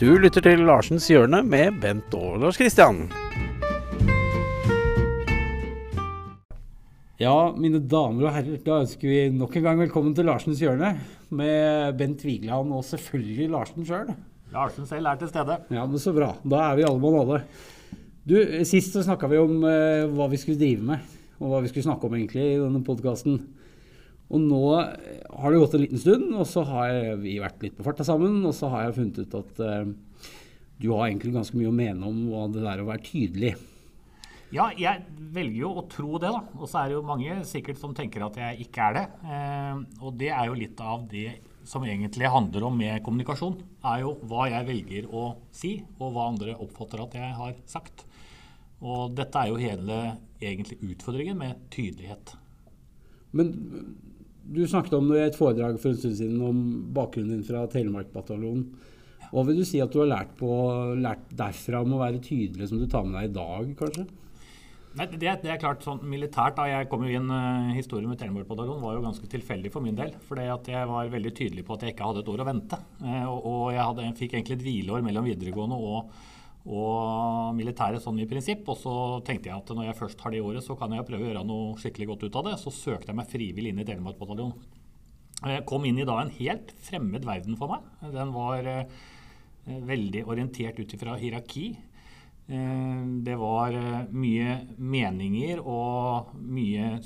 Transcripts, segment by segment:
Du lytter til Larsens hjørne med Bent og Lars Kristian. Ja, mine damer og herrer, da ønsker vi nok en gang velkommen til Larsens hjørne med Bent Vigeland og selvfølgelig Larsen sjøl. Larsen selv er til stede. Ja, men så bra. Da er vi alle mann alle. Du, Sist så snakka vi om eh, hva vi skulle drive med, og hva vi skulle snakke om egentlig i denne podkasten. Og nå har det gått en liten stund, og så har vi vært litt på farta sammen. Og så har jeg funnet ut at uh, du har egentlig ganske mye å mene om hva det der å være tydelig. Ja, jeg velger jo å tro det, da. Og så er det jo mange sikkert som tenker at jeg ikke er det. Uh, og det er jo litt av det som egentlig handler om med kommunikasjon. Er jo hva jeg velger å si, og hva andre oppfatter at jeg har sagt. Og dette er jo hele egentlig utfordringen med tydelighet. Men du snakket om i et foredrag for en stund siden om bakgrunnen din fra Telemarkbataljonen. Hva vil du si at du har lært, på, lært derfra om å være tydelig, som du tar med deg i dag, kanskje? Nei, det, det, er klart sånn militært. da Jeg kom jo inn uh, Historien med Telemarkbataljonen var jo ganske tilfeldig for min del. fordi at jeg var veldig tydelig på at jeg ikke hadde et år å vente. Uh, og, og, jeg hadde, fikk egentlig et hvileår mellom videregående og og militæret sånn i prinsipp. Og så tenkte jeg at når jeg først har det i året, så kan jeg prøve å gjøre noe skikkelig godt ut av det. Så søkte jeg meg frivillig inn i Telemark-bataljonen. Jeg kom inn i da en helt fremmed verden for meg. Den var eh, veldig orientert ut ifra hierarki. Eh, det var eh, mye meninger og mye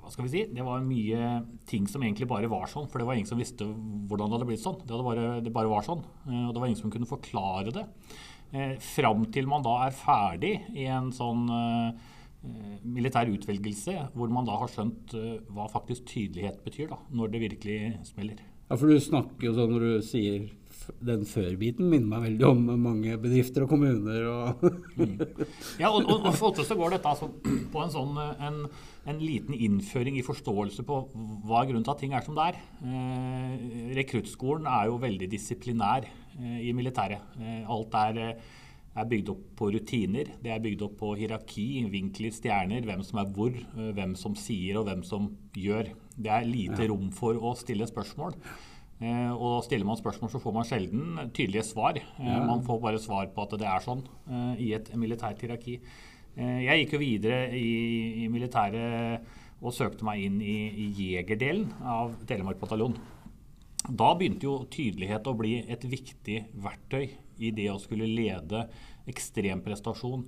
hva skal vi si, Det var mye ting som egentlig bare var sånn. For det var ingen som visste hvordan det hadde blitt sånn. Det, bare, det bare var sånn. Og det var ingen som kunne forklare det. Eh, fram til man da er ferdig i en sånn eh, militær utvelgelse, hvor man da har skjønt eh, hva faktisk tydelighet betyr, da, når det virkelig smeller. Ja, for du snakker jo sånn når du sier den før-biten minner meg veldig om mange bedrifter og kommuner. Og mm. Ja, og, og, for ofte så går dette altså på en sånn en, en, liten innføring i forståelse på hva grunnen til at ting er som det er. Eh, rekruttskolen er jo veldig disiplinær eh, i militæret. Eh, alt er, er bygd opp på rutiner. Det er bygd opp på hierarki, vinkler, stjerner, hvem som er hvor, eh, hvem som sier og hvem som gjør. Det er lite rom for å stille spørsmål. Eh, og stiller man spørsmål, så får man sjelden tydelige svar. Eh, ja. Man får bare svar på at det er sånn eh, i et militært hierarki. Jeg gikk jo videre i, i militæret og søkte meg inn i, i jegerdelen av Telemark bataljon. Da begynte jo tydelighet å bli et viktig verktøy i det å skulle lede ekstremprestasjon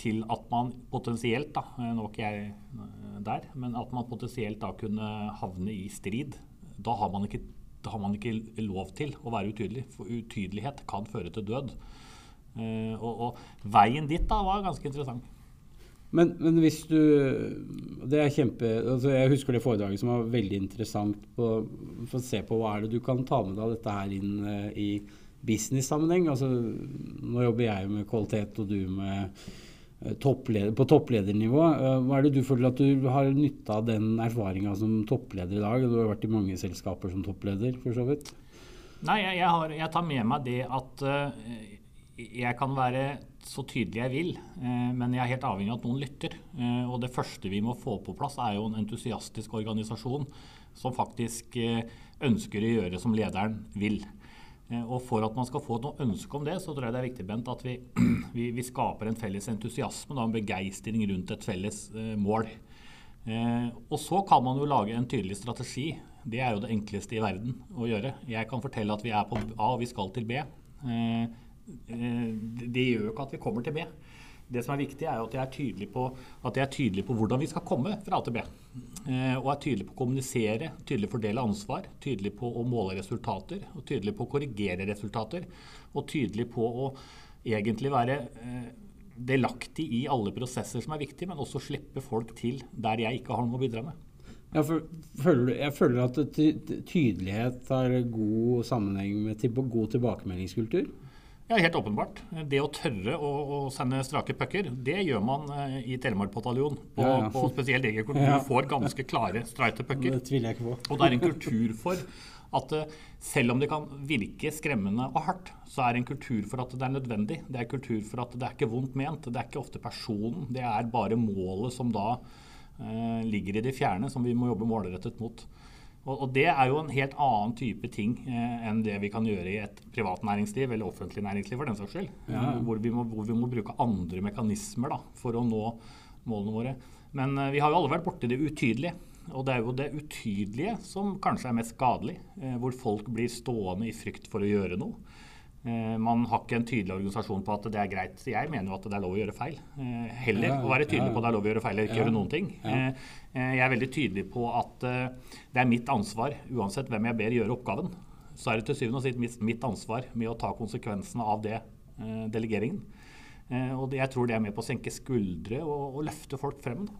til at man potensielt, da, nå er ikke jeg der, men at man potensielt da kunne havne i strid da har, man ikke, har man ikke lov til å være utydelig. For utydelighet kan føre til død. Og, og, veien dit da var ganske interessant. Men, men, hvis du det er kjempe, altså Jeg husker det foredraget som var veldig interessant på, for å se på hva er det du kan ta med deg dette her inn uh, i business-sammenheng. Altså, nå jobber jeg med kvalitet, og du med Eh, toppleder, på toppledernivå. Eh, hva er det du føler at du har nytte av den erfaringa som toppleder i dag? Du har vært i mange selskaper som toppleder, for så vidt. Nei, jeg, jeg, har, jeg tar med meg det at jeg kan være så tydelig jeg vil, uh, men jeg er helt avhengig av at noen lytter. Uh, og det første vi må få på plass, er jo en entusiastisk organisasjon som faktisk ønsker å gjøre som lederen vil. Eh, og For at man skal få noe ønske om det, så tror jeg det er viktig Bent, at vi, vi, vi skaper en felles entusiasme, da, en begeistring rundt et felles eh, mål. Eh, og Så kan man jo lage en tydelig strategi. Det er jo det enkleste i verden å gjøre. Jeg kan fortelle at vi er på A og vi skal til B. Eh, det gjør jo ikke at vi kommer til B. Det som er viktig, er at jeg er tydelig på, at jeg er tydelig på hvordan vi skal komme fra A til B. Eh, og er tydelig på å kommunisere, tydelig fordele ansvar, tydelig på å måle resultater, og tydelig på å korrigere resultater. Og tydelig på å egentlig være eh, delaktig i alle prosesser som er viktige, men også slippe folk til der jeg ikke har noe å bidra med. Jeg føler, jeg føler at tydelighet har god sammenheng med god tilbakemeldingskultur. Ja, helt åpenbart. Det å tørre å, å sende strake pucker, det gjør man uh, i Telemark bataljon. På, ja, ja. på spesielt Egerkort. Ja. Du får ganske klare strite pucker. Det tviler jeg ikke på. Og det er en kultur for at uh, selv om det kan virke skremmende og hardt, så er det en kultur for at det er nødvendig. Det er en kultur for at det er ikke vondt ment. Det er ikke ofte personen. Det er bare målet som da eh, ligger i det fjerne, som vi må jobbe målrettet mot. Og, og det er jo en helt annen type ting eh, enn det vi kan gjøre i et privat næringsliv eller offentlig næringsliv for den saks skyld. Ja. Hvor, vi må, hvor vi må bruke andre mekanismer da, for å nå målene våre. Men eh, vi har jo alle vært borti det utydelige. Og det er jo det utydelige som kanskje er mest skadelig. Eh, hvor folk blir stående i frykt for å gjøre noe. Eh, man har ikke en tydelig organisasjon på at det er greit. Jeg mener jo at det er lov å gjøre feil. Eh, heller Ja, å være tydelig ja. på at det er lov å gjøre feil eller ikke gjøre noen ting. Eh, Jeg er veldig tydelig på at det er mitt ansvar, uansett hvem jeg ber gjøre oppgaven. Så er det til syvende og sist mitt- ansvar med å ta konsekvensene av det, delegeringen. Og jeg tror det er med på å senke skuldre og, og løfte folk frem. Da.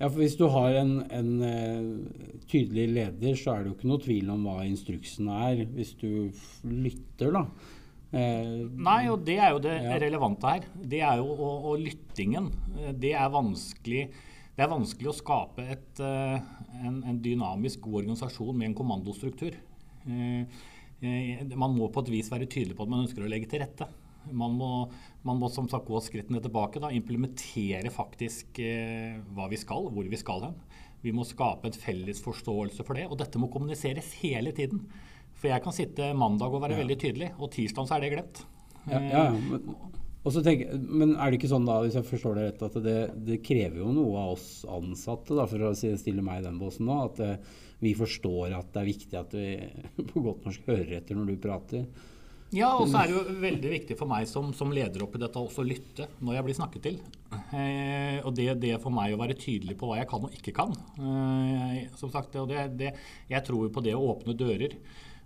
Ja, for Hvis du har en, en tydelig leder, så er det jo ikke noe tvil om hva instruksen er, hvis du lytter, da. Eh, Nei, og det er jo det Ja. relevante her. Det er jo og, og lyttingen. eh, Det er det er vanskelig å skape et, eh, en, en dynamisk god organisasjon med en kommandostruktur. Man må på et vis være tydelig på at man ønsker å legge til rette. Man må, man må som sagt gå skrittene tilbake. Da, implementere faktisk hva vi skal, hvor vi skal hen. Vi må skape en felles forståelse for det. Og dette må kommuniseres hele tiden. For jeg kan sitte mandag og være veldig tydelig, og tirsdag så er det glemt. Ja, ja, ja, men, og så tenker, men er det ikke sånn da, hvis jeg forstår det rett, at det, det krever jo noe av oss ansatte, da, for å stille meg i den båsen nå, at eh, vi forstår at det er viktig at vi på godt norsk hører etter når du prater. Ja, og så er det jo veldig viktig for meg som, som leder oppi dette også å lytte når jeg blir snakket til. Eh, og det, det for meg å være tydelig på hva jeg kan og ikke kan. Eh, som sagt, det, det, jeg tror på det å åpne dører.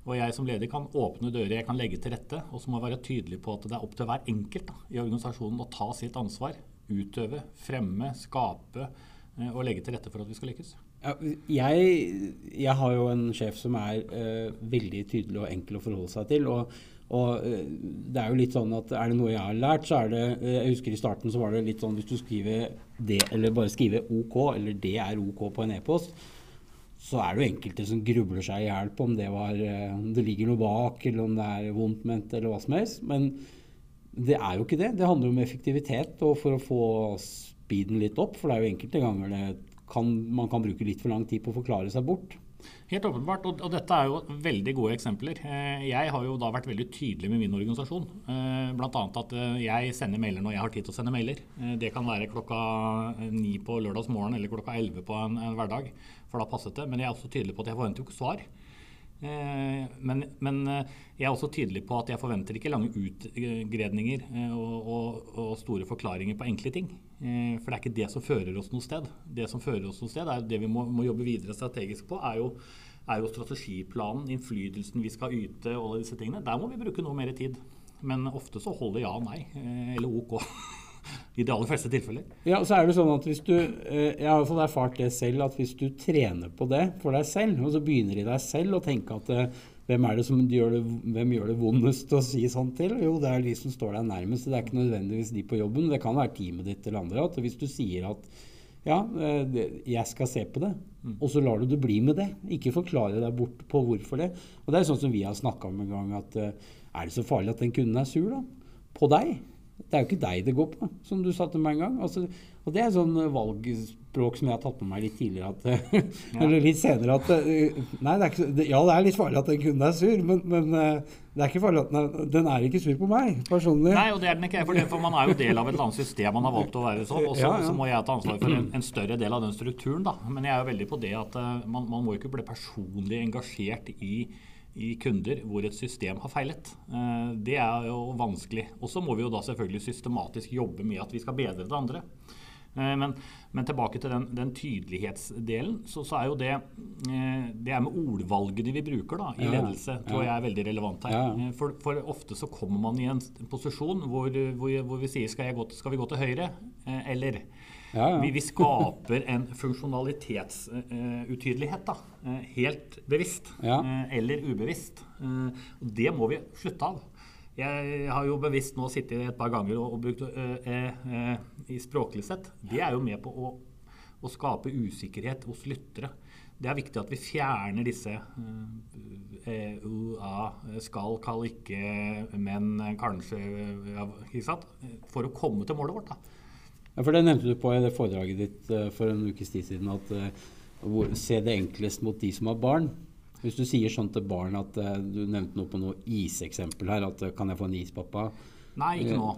Og jeg som leder kan åpne dører jeg kan legge til rette. Og så må jeg være tydelig på at det er opp til hver enkelt da, i organisasjonen å ta sitt ansvar. Utøve, fremme, skape eh, og legge til rette for at vi skal lykkes. Ja, jeg, jeg har jo en sjef som er eh, veldig tydelig og enkel å forholde seg til. og og eh, det er jo litt sånn at er det noe jeg har lært, så er det Jeg husker i starten så var det litt sånn hvis du skriver det, eller bare skriver OK, eller det er OK på en e-post, så er det jo enkelte som grubler seg i hjel på om det, var, eh, om det ligger noe bak, eller om det er vondt ment, eller hva som helst. Men det er jo ikke det. Det handler jo om effektivitet og for å få speeden litt opp. For det er jo enkelte ganger det kan, man kan bruke litt for lang tid på å forklare seg bort. Helt åpenbart, og, og dette er jo veldig gode eksempler. Eh, jeg har jo da vært veldig tydelig med min organisasjon. Eh, Bl.a. at eh, jeg sender mailer når jeg har tid til å sende mailer. Det kan være klokka ni på lørdagsmorgen eller klokka elleve på en, en hverdag, for da passet det. Men jeg er også tydelig på at jeg forventer jo ikke svar. Eh, Men, men eh, jeg er også tydelig på at jeg forventer ikke lange utgredninger eh, og, og, og store forklaringer på enkle ting. For det er ikke det som fører oss noe sted. Det som fører oss noe sted, er det vi må, må jobbe videre strategisk på, er jo, er jo strategiplanen, innflytelsen vi skal yte og alle disse tingene. Der må vi bruke noe mer tid. Men ofte så holder ja og nei, eller OK. I de aller fleste tilfeller. Ja, så er det sånn at hvis du eh, Jeg har i hvert fall erfart det selv, at hvis du trener på det for deg selv, og så begynner i deg selv å tenke at eh, hvem er det som gjør det, hvem gjør det vondest å si sånn til? Jo, det er de som står deg nærmest. Det er ikke nødvendigvis de på jobben. Det kan være teamet ditt eller andre. At hvis du sier at ja, eh, jeg skal se på det, og så lar du det bli med det. Ikke forklare deg bort på hvorfor det. Og det er sånn som vi har snakka om en gang, at er det så farlig at den kunden er sur, da? På deg? Det er jo ikke deg det går på, som du sa til meg en gang. Altså, og det er sånn eh, valgspråk som jeg har tatt med meg litt tidligere, at, ja. eller litt senere at eh, Nei, det er ikke, ja, det er litt farlig at den kunden er sur, men, men eh, det er ikke farlig at den, er- den er ikke sur på meg, personlig. Nei, og det er den ikke. For, det, for man er jo del av et eller annet system man har valgt å være sånn. Og så, Ja, ja. så må jeg ta ansvar for en, en større del av den strukturen. da. Men jeg er jo veldig på det at eh, man, man må ikke bli personlig engasjert i, i kunder hvor et system har feilet. Eh, det er jo vanskelig. Og så må vi jo da selvfølgelig systematisk jobbe med at vi skal bedre det andre. Eh, Men, men tilbake til den, den tydelighetsdelen, så, så er jo det eh, Det er med ordvalgene vi bruker da, i ledelse, tror jeg er veldig relevant her. For, for ofte så kommer man i en posisjon hvor, hvor, hvor vi sier skal, jeg gå, skal vi gå til høyre eller? Ja, ja. Vi, vi skaper en funksjonalitetsutydelighet, da. eh, Helt bevisst Ja. eh, eller ubevisst. Eh, Og det må vi slutte av. Jeg har jo bevisst nå sittet et par ganger og, og brukt i språklig sett. Det er jo med på å, å skape usikkerhet hos lyttere. Det er viktig at vi fjerner disse uh, skal, kall ikke, men kanskje? For å komme til målet vårt. da. For Det nevnte du på i det foredraget ditt eh, for en ukes tid siden, at eh, hvor, se det enklest mot de som har barn. Hvis du sier sånn til barn at eh, Du nevnte noe på noe iseksempel her. At 'kan jeg få en is, pappa'? Nei, ikke nå.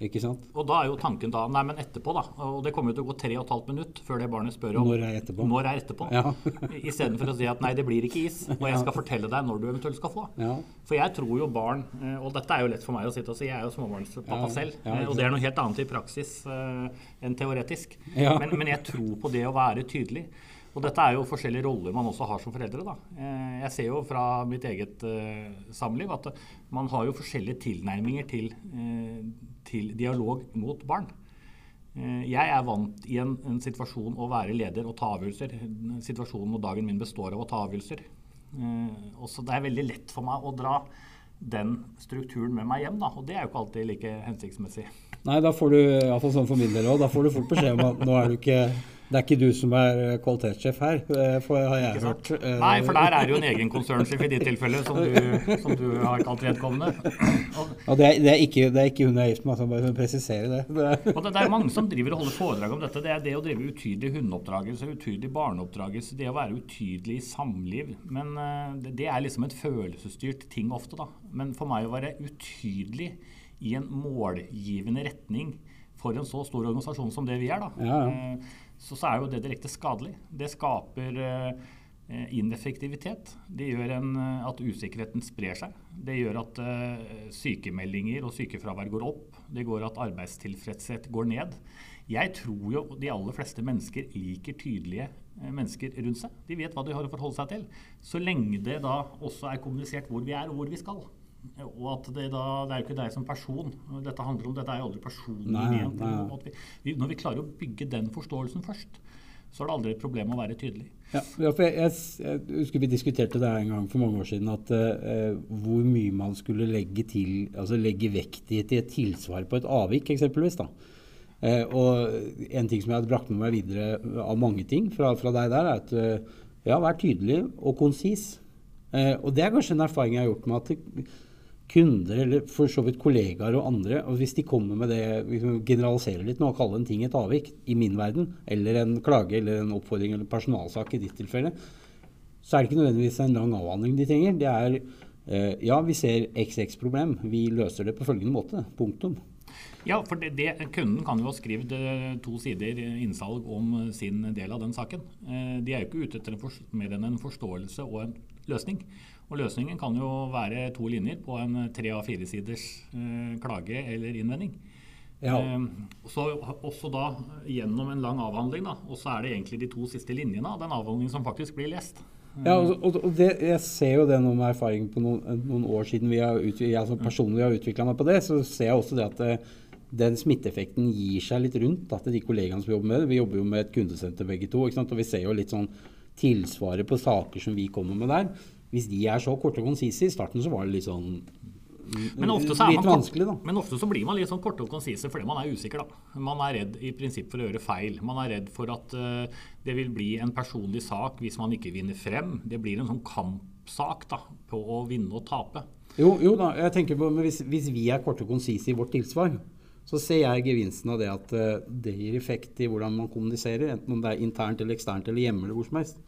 Ikke sant? Og da er jo tanken da Nei, men etterpå, da. Og det kommer jo til å gå tre og et halvt minutt før det barnet spør om Når er etterpå? Når er etterpå? Ja. Istedenfor å si at nei, det blir ikke is, og jeg skal fortelle deg når du eventuelt skal få. Ja. For jeg tror jo barn eh, Og dette er jo lett for meg å sitte og si, jeg er jo småbarnspappa Ja, selv. ja, Og det er noe helt annet i praksis uh, enn teoretisk. Men, men jeg tror på det å være tydelig. Og dette er jo forskjellige roller man også har som foreldre. da. Eh, Jeg ser jo fra mitt eget eh, samliv at man har jo forskjellige tilnærminger til, eh, til dialog mot barn. Jeg er vant i en, en situasjon å være leder og ta avgjørelser. Situasjonen og dagen min består av å ta avgjørelser. Eh, så Det er veldig lett for meg å dra den strukturen med meg hjem, da. Og det er jo ikke alltid like hensiktsmessig. Nei, da får du, iallfall sånn for min del òg, da får du fort beskjed om at nå er du ikke Det er ikke du som er eh, kvalitetssjef her, eh, for har jeg hørt. Eh, Nei, for der er det jo en egen konsernsjef i ditt tilfelle, som du, som du har kalt vedkommende. Og, Og det er, det, er ikke, det er ikke hun jeg er gift med, altså bare presisere det. det og det, er mange som driver og holder foredrag om dette. Det er det å drive utydelig hundeoppdragelse, utydelig barneoppdragelse, det å være utydelig i samliv. Men det, det er liksom et følelsesstyrt ting ofte, da. Men for meg å være utydelig i en målgivende retning for en så stor organisasjon som det vi er, da, Ja, ja. Så, så er jo det direkte skadelig. Det skaper eh, ineffektivitet. Det gjør en, eh, at usikkerheten sprer seg. Det gjør at eh, sykemeldinger og sykefravær går opp. Det går at arbeidstilfredshet går ned. Jeg tror jo de aller fleste mennesker liker tydelige mennesker rundt seg. De vet hva de har å forholde seg til. Så lenge det da også er kommunisert hvor vi er og hvor vi skal. Og at det da, det er jo ikke deg som person dette handler om. Dette er jo aldri personlig Nei, nei. vi, vi, når vi klarer å bygge den forståelsen først, så er det aldri et problem å være tydelig. Ja, for jeg, jeg, jeg husker vi diskuterte det en gang for mange år siden, at uh, hvor mye man skulle legge til, altså legge vekt i et tilsvar på et avvik, eksempelvis. da. Eh, og en ting som jeg hadde brakt med meg videre av mange ting fra, fra deg der, er at eh, ja, vær tydelig og konsis. Eh, og det er kanskje en erfaring jeg har gjort med at kunder, eller for så vidt kollegaer og andre, og hvis de kommer med det, vi generaliserer litt nå og kaller en ting et avvik, i min verden, eller en klage eller en oppfordring eller personalsak i ditt tilfelle, så er det ikke nødvendigvis en lang avhandling de trenger. Det er eh, ja, vi ser XX-problem, vi løser det på følgende måte. Punktum. Ja, for det, det, kunden kan jo ha skrevet eh, to sider innsalg om eh, sin del av den saken. Eh, De er jo ikke ute etter en fors- mer enn en forståelse og en løsning. Og løsningen kan jo være to linjer på en tre av fire siders eh, klage eller innvending. Ja. Eh, så også da gjennom en lang avhandling, da, og så er det egentlig de to siste linjene av den avhandlingen som faktisk blir lest. Ja, og, og, det, jeg ser jo det nå med erfaring på noen, noen år siden vi har jeg som personlig har utvikla meg på det, så ser jeg også det at det, den smitteeffekten gir seg litt rundt da, til de kollegaene som jobber med det. Vi jobber jo med et kundesenter begge to, og vi ser jo litt sånn tilsvaret på saker som vi kommer med der. Hvis de er så korte og konsise I starten så var det litt sånn Men ofte, så litt man vanskelig, da. men ofte så blir man litt sånn korte og konsise fordi man er usikker. da. Man er redd i prinsipp for å gjøre feil. Man er redd for at uh, det vil bli en personlig sak hvis man ikke vinner frem. Det blir en sånn kampsak da, på å vinne og tape. Jo, jo da, jeg tenker på, men hvis, hvis vi er korte og konsise i vårt tilsvar, så ser jeg gevinsten av det at eh, det gir effekt i hvordan man kommuniserer, enten om det er internt eller eksternt eller hjemme eller hvor som helst.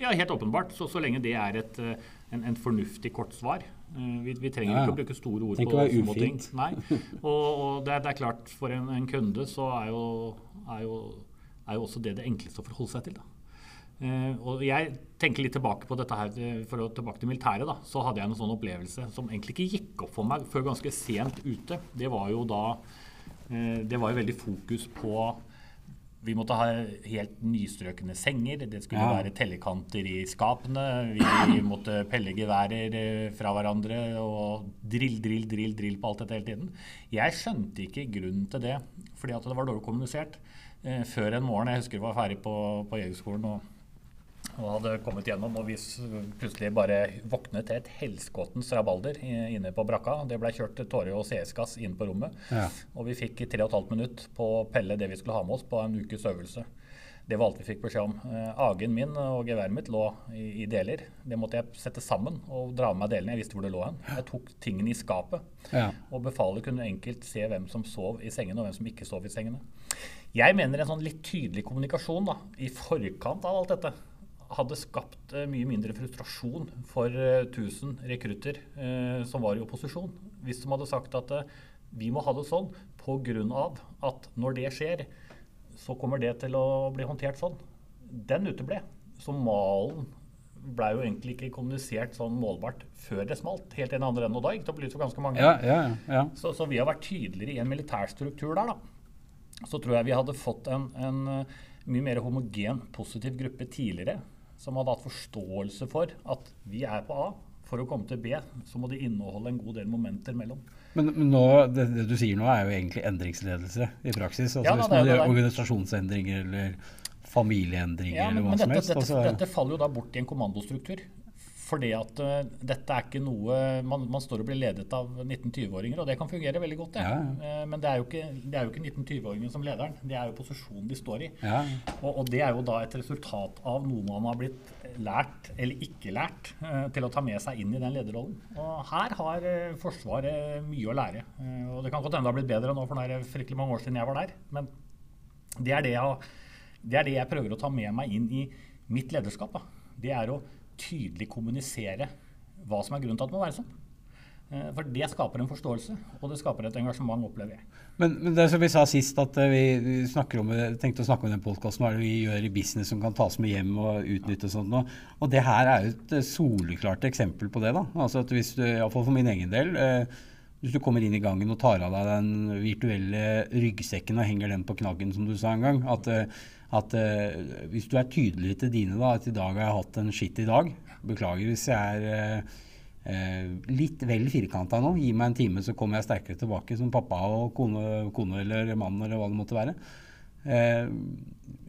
Ja, helt åpenbart. Så, så lenge det er et, eh, en, en fornuftig kort svar. Eh, Vi, vi trenger Ja, ja. ikke å bruke store ord Tenk på små ting. Nei. Og, og det, er, det er klart, for en, en kunde så er jo, er, jo, er jo også det det enkleste å forholde seg til. da. Eh, og jeg tenker litt tilbake på dette her, for å tilbake til militæret. da, Så hadde jeg en sånn opplevelse som egentlig ikke gikk opp for meg før ganske sent ute. Det var jo da Det var jo veldig fokus på vi måtte ha helt nystrøkne senger. Det skulle Ja. være tellekanter i skapene. Vi måtte pelle geværer eh, fra hverandre og drill, drill, drill, drill på alt dette hele tiden. Jeg skjønte ikke grunnen til det, fordi at det var dårlig kommunisert. Eh, før en morgen, jeg husker jeg var ferdig på, på Jegerskolen og, og hadde kommet gjennom, og vi plutselig bare våknet til et helskottens rabalder inne på brakka. Det ble kjørt tåre- og CS-gass inn på rommet. Ja. Og vi fikk tre og et halvt minutt på å pelle det vi skulle ha med oss på en ukes øvelse. Det var alt vi fikk beskjed om. Eh, Agen min og geværet mitt lå i, i deler. Det måtte jeg sette sammen og dra med meg delene. Jeg visste hvor det lå hen. Jeg tok tingene i skapet. Ja. Og befalet kunne enkelt se hvem som sov i sengene og hvem som ikke sov i sengene. Jeg mener en sånn litt tydelig kommunikasjon da, i forkant av alt dette hadde skapt eh, mye mindre frustrasjon for eh, 1000 rekrutter eh, som var i opposisjon. Hvis de hadde sagt at eh, vi må ha det sånn pga. at når det skjer, så kommer det til å bli håndtert sånn. Den uteble. Så malen ble jo egentlig ikke kommunisert sånn målbart før det smalt. Helt en andre enden. Og da gikk det opp lys for ganske mange. Ja, ja, ja. Så, så vi har vært tydeligere i en militærstruktur der, da. Så tror jeg vi hadde fått en, en eh, mye mer homogen, positiv gruppe tidligere. Som hadde hatt forståelse for at vi er på A. For å komme til B så må det inneholde en god del momenter mellom. Men, men nå, det, det du sier nå, er jo egentlig endringsledelse i praksis. Altså Ja, da, Hvis man gjør organisasjonsendringer eller familieendringer Ja, men, eller hva men som helst. dette, altså- dette faller jo da bort i en kommandostruktur. Fordi at uh, dette er ikke noe man, man står og blir ledet av 19-20-åringer, og det kan fungere veldig godt, det. Ja, Uh, Men det er jo ikke, det ikke 19-20-åringen som lederen, det er jo posisjonen de står i. ja. Og, og det er jo da et resultat av noe man har blitt lært eller ikke lært uh, til å ta med seg inn i den lederrollen. Og her har Forsvaret mye å lære. Og det kan godt hende det har blitt bedre nå, for det er fryktelig mange år siden jeg var der. Men det er det jeg, det er det jeg prøver å ta med meg inn i mitt lederskap. Da. Det er å tydelig kommunisere hva som er grunnen til at det må være sånn. Eh, For det skaper en forståelse, og det skaper et engasjement, opplever jeg. Men, men det som vi sa sist, at eh, vi, vi om, tenkte å snakke om den podkasten, hva er det vi gjør i business som kan tas med hjem og utnyttes og sånt. Og, og det her er jo et eh, soleklart eksempel på det. da. Altså at hvis du, Iallfall for min egen del. Eh, hvis du kommer inn i gangen og tar av deg den virtuelle ryggsekken og henger den på knaggen, som du sa en gang At, eh, at uh, hvis du er tydelig til dine da, at i dag har jeg hatt en skitt i dag Beklager hvis jeg er uh, Uh, litt vel firkanta nå. Gi meg en time, så kommer jeg sterkere tilbake som pappa og kone, kone eller mann eller hva det måtte være. Eh,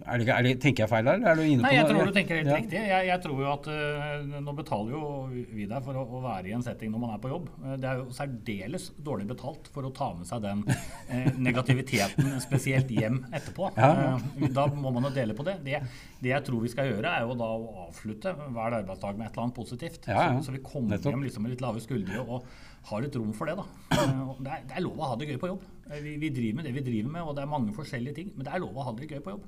er det, er det, tenker jeg feil der, eller er du inne Nei, på jeg noe? tror du tenker helt Ja. riktig. Jeg, jeg tror jo at uh, Nå betaler jo vi deg for å, å være i en setting når man er på jobb. Eh, det er jo særdeles dårlig betalt for å ta med seg den uh, negativiteten spesielt hjem etterpå. Ja, Uh, da må man jo dele på det. det. Det jeg tror vi skal gjøre, er jo da å avslutte hver arbeidsdag med et eller annet positivt. Ja. Så, så vi kommer Nettopp. hjem liksom med litt lave skuldre og har et rom for det. da. Det, er, det er lov å ha det gøy på jobb. Vi, vi driver med det vi driver med, og det er mange forskjellige ting. Men det er lov å ha det gøy på jobb.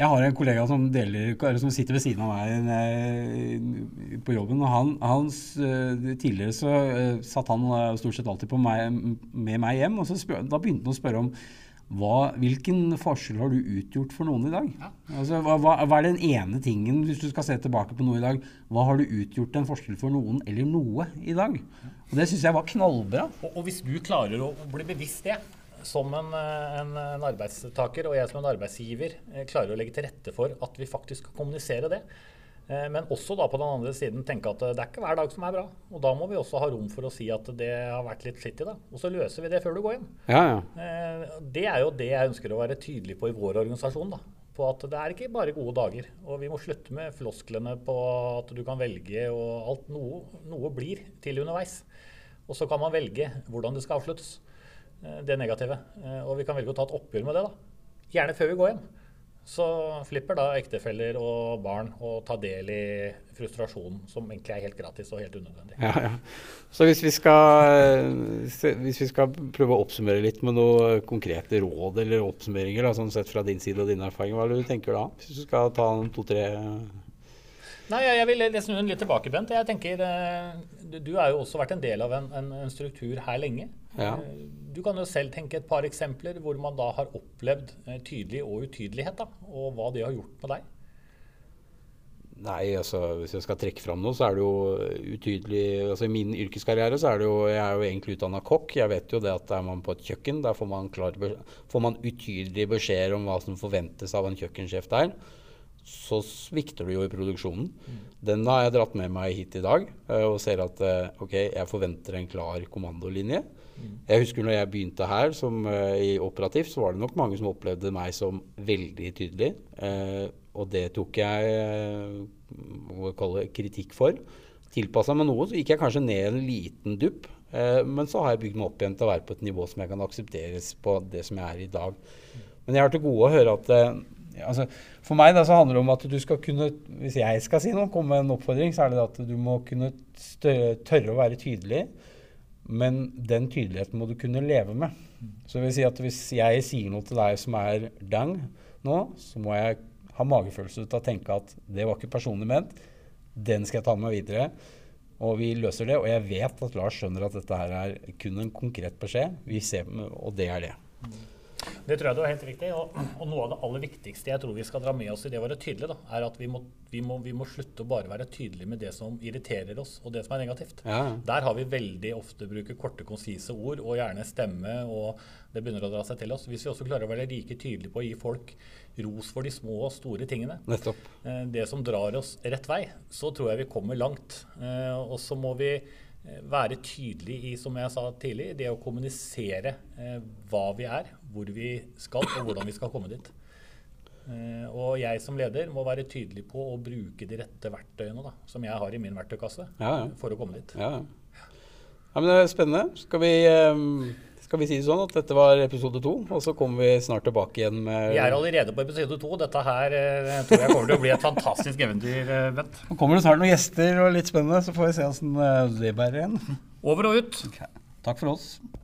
Jeg har en kollega som, deler, eller som sitter ved siden av meg eh, på jobben. og han, hans, eh, Tidligere så eh, satt han stort sett alltid på meg, med meg hjem. og så spør, Da begynte han å spørre om hva, hvilken forskjell har du utgjort for noen i dag? Ja. Altså, hva, hva, hva er den ene tingen, hvis du skal se tilbake på noe i dag, hva har du utgjort en forskjell for noen eller noe i dag? Og Det syns jeg var knallbra. Og, og hvis du klarer å bli bevisst det, som en, eh, en, en arbeidstaker og jeg som en arbeidsgiver eh, klarer å legge til rette for at vi faktisk skal kommunisere det, eh, men også da på den andre siden tenke at det er ikke hver dag som er bra. Og da må vi også ha rom for å si at det har vært litt skittig, da. Og så løser vi det før du går hjem. Ja, ja. Det er jo det jeg ønsker å være tydelig på i vår organisasjon. da. På at det er ikke bare gode dager. Og vi må slutte med flosklene på at du kan velge og alt. Noe, noe blir til underveis. Og så kan man velge hvordan det skal avsluttes. Eh, Det negative. Eh, Og vi kan velge å ta et oppgjør med det. da. Gjerne før vi går hjem. Så slipper da ektefeller og barn å ta del i frustrasjonen, som egentlig er helt gratis og helt unødvendig. Ja, ja. Så hvis vi, skal, hvis vi skal prøve å oppsummere litt med noen konkrete råd eller oppsummeringer, da, sånn sett fra din side og din erfaring, hva er det du tenker da? Hvis du skal ta to-tre Nei, jeg, jeg vil snu den litt tilbake, Bent. Jeg tenker, eh, du, du har jo også vært en del av en, en, en struktur her lenge. Ja. Eh, Du kan jo selv tenke et par eksempler hvor man da har opplevd eh, tydelig og utydelighet, da, og hva det har gjort med deg. Nei, altså hvis jeg skal trekke fram noe, så er det jo utydelig Altså i min yrkeskarriere så er det jo Jeg er jo egentlig utdanna kokk. Jeg vet jo det at er man på et kjøkken, der får man, klar, får man utydelige beskjeder om hva som forventes av en kjøkkensjef der. Så svikter du jo i produksjonen. Den har jeg dratt med meg hit i dag eh, og ser at eh, ok, jeg forventer en klar kommandolinje. Jeg husker når jeg begynte her som eh, i operativt, så var det nok mange som opplevde meg som veldig tydelig. Eh, og det tok jeg jeg kritikk for. Tilpassa meg noe, så gikk jeg kanskje ned en liten dupp. Eh, men så har jeg bygd meg opp igjen til å være på et nivå som jeg kan aksepteres på det som jeg er i dag. Men jeg har til gode å høre at Altså, for meg da, så handler det om at du skal kunne Hvis jeg skal si noe, komme med en oppfordring, så er det at du må kunne tørre å være tydelig. Men den tydeligheten må du kunne leve med. Så det vil si at hvis jeg sier noe til deg som er dang nå, så må jeg ha magefølelse til å tenke at det var ikke personlig ment. Den skal jeg ta med meg videre. Og vi løser det. Og jeg vet at Lars skjønner at dette her er kun en konkret beskjed. Vi ser, og det er det. Det tror jeg du er helt riktig. Og, og, noe av det aller viktigste jeg tror vi skal dra med oss i det å være tydelige, da, er at vi må, vi, må, vi må, slutte å bare være tydelige med det som irriterer oss, og det som er negativt. Ja. Der har vi veldig ofte bruker korte, konsise ord, og gjerne stemme, og det begynner å dra seg til oss. Hvis vi også klarer å være like tydelige på å gi folk ros for de små og store tingene, Nettopp. Eh, det som drar oss rett vei, så tror jeg vi kommer langt. Eh, og så må vi være tydelig i, som jeg sa tidlig, det å kommunisere eh, hva vi er, hvor vi skal og hvordan vi skal komme dit. Eh, og jeg som leder må være tydelig på å bruke de rette verktøyene da, som jeg har i min verktøykasse ja, ja. for å komme dit. Ja, ja. men Det er spennende. Skal vi um skal vi si det sånn at dette var episode to, og så kommer vi snart tilbake igjen med Vi er allerede på episode to. Dette her eh, tror jeg kommer til å bli et fantastisk eventyr, eh, Bent. Nå kommer det snart noen gjester og litt spennende, så får vi se åssen det bærer igjen. Over og ut. Okay. Takk for oss.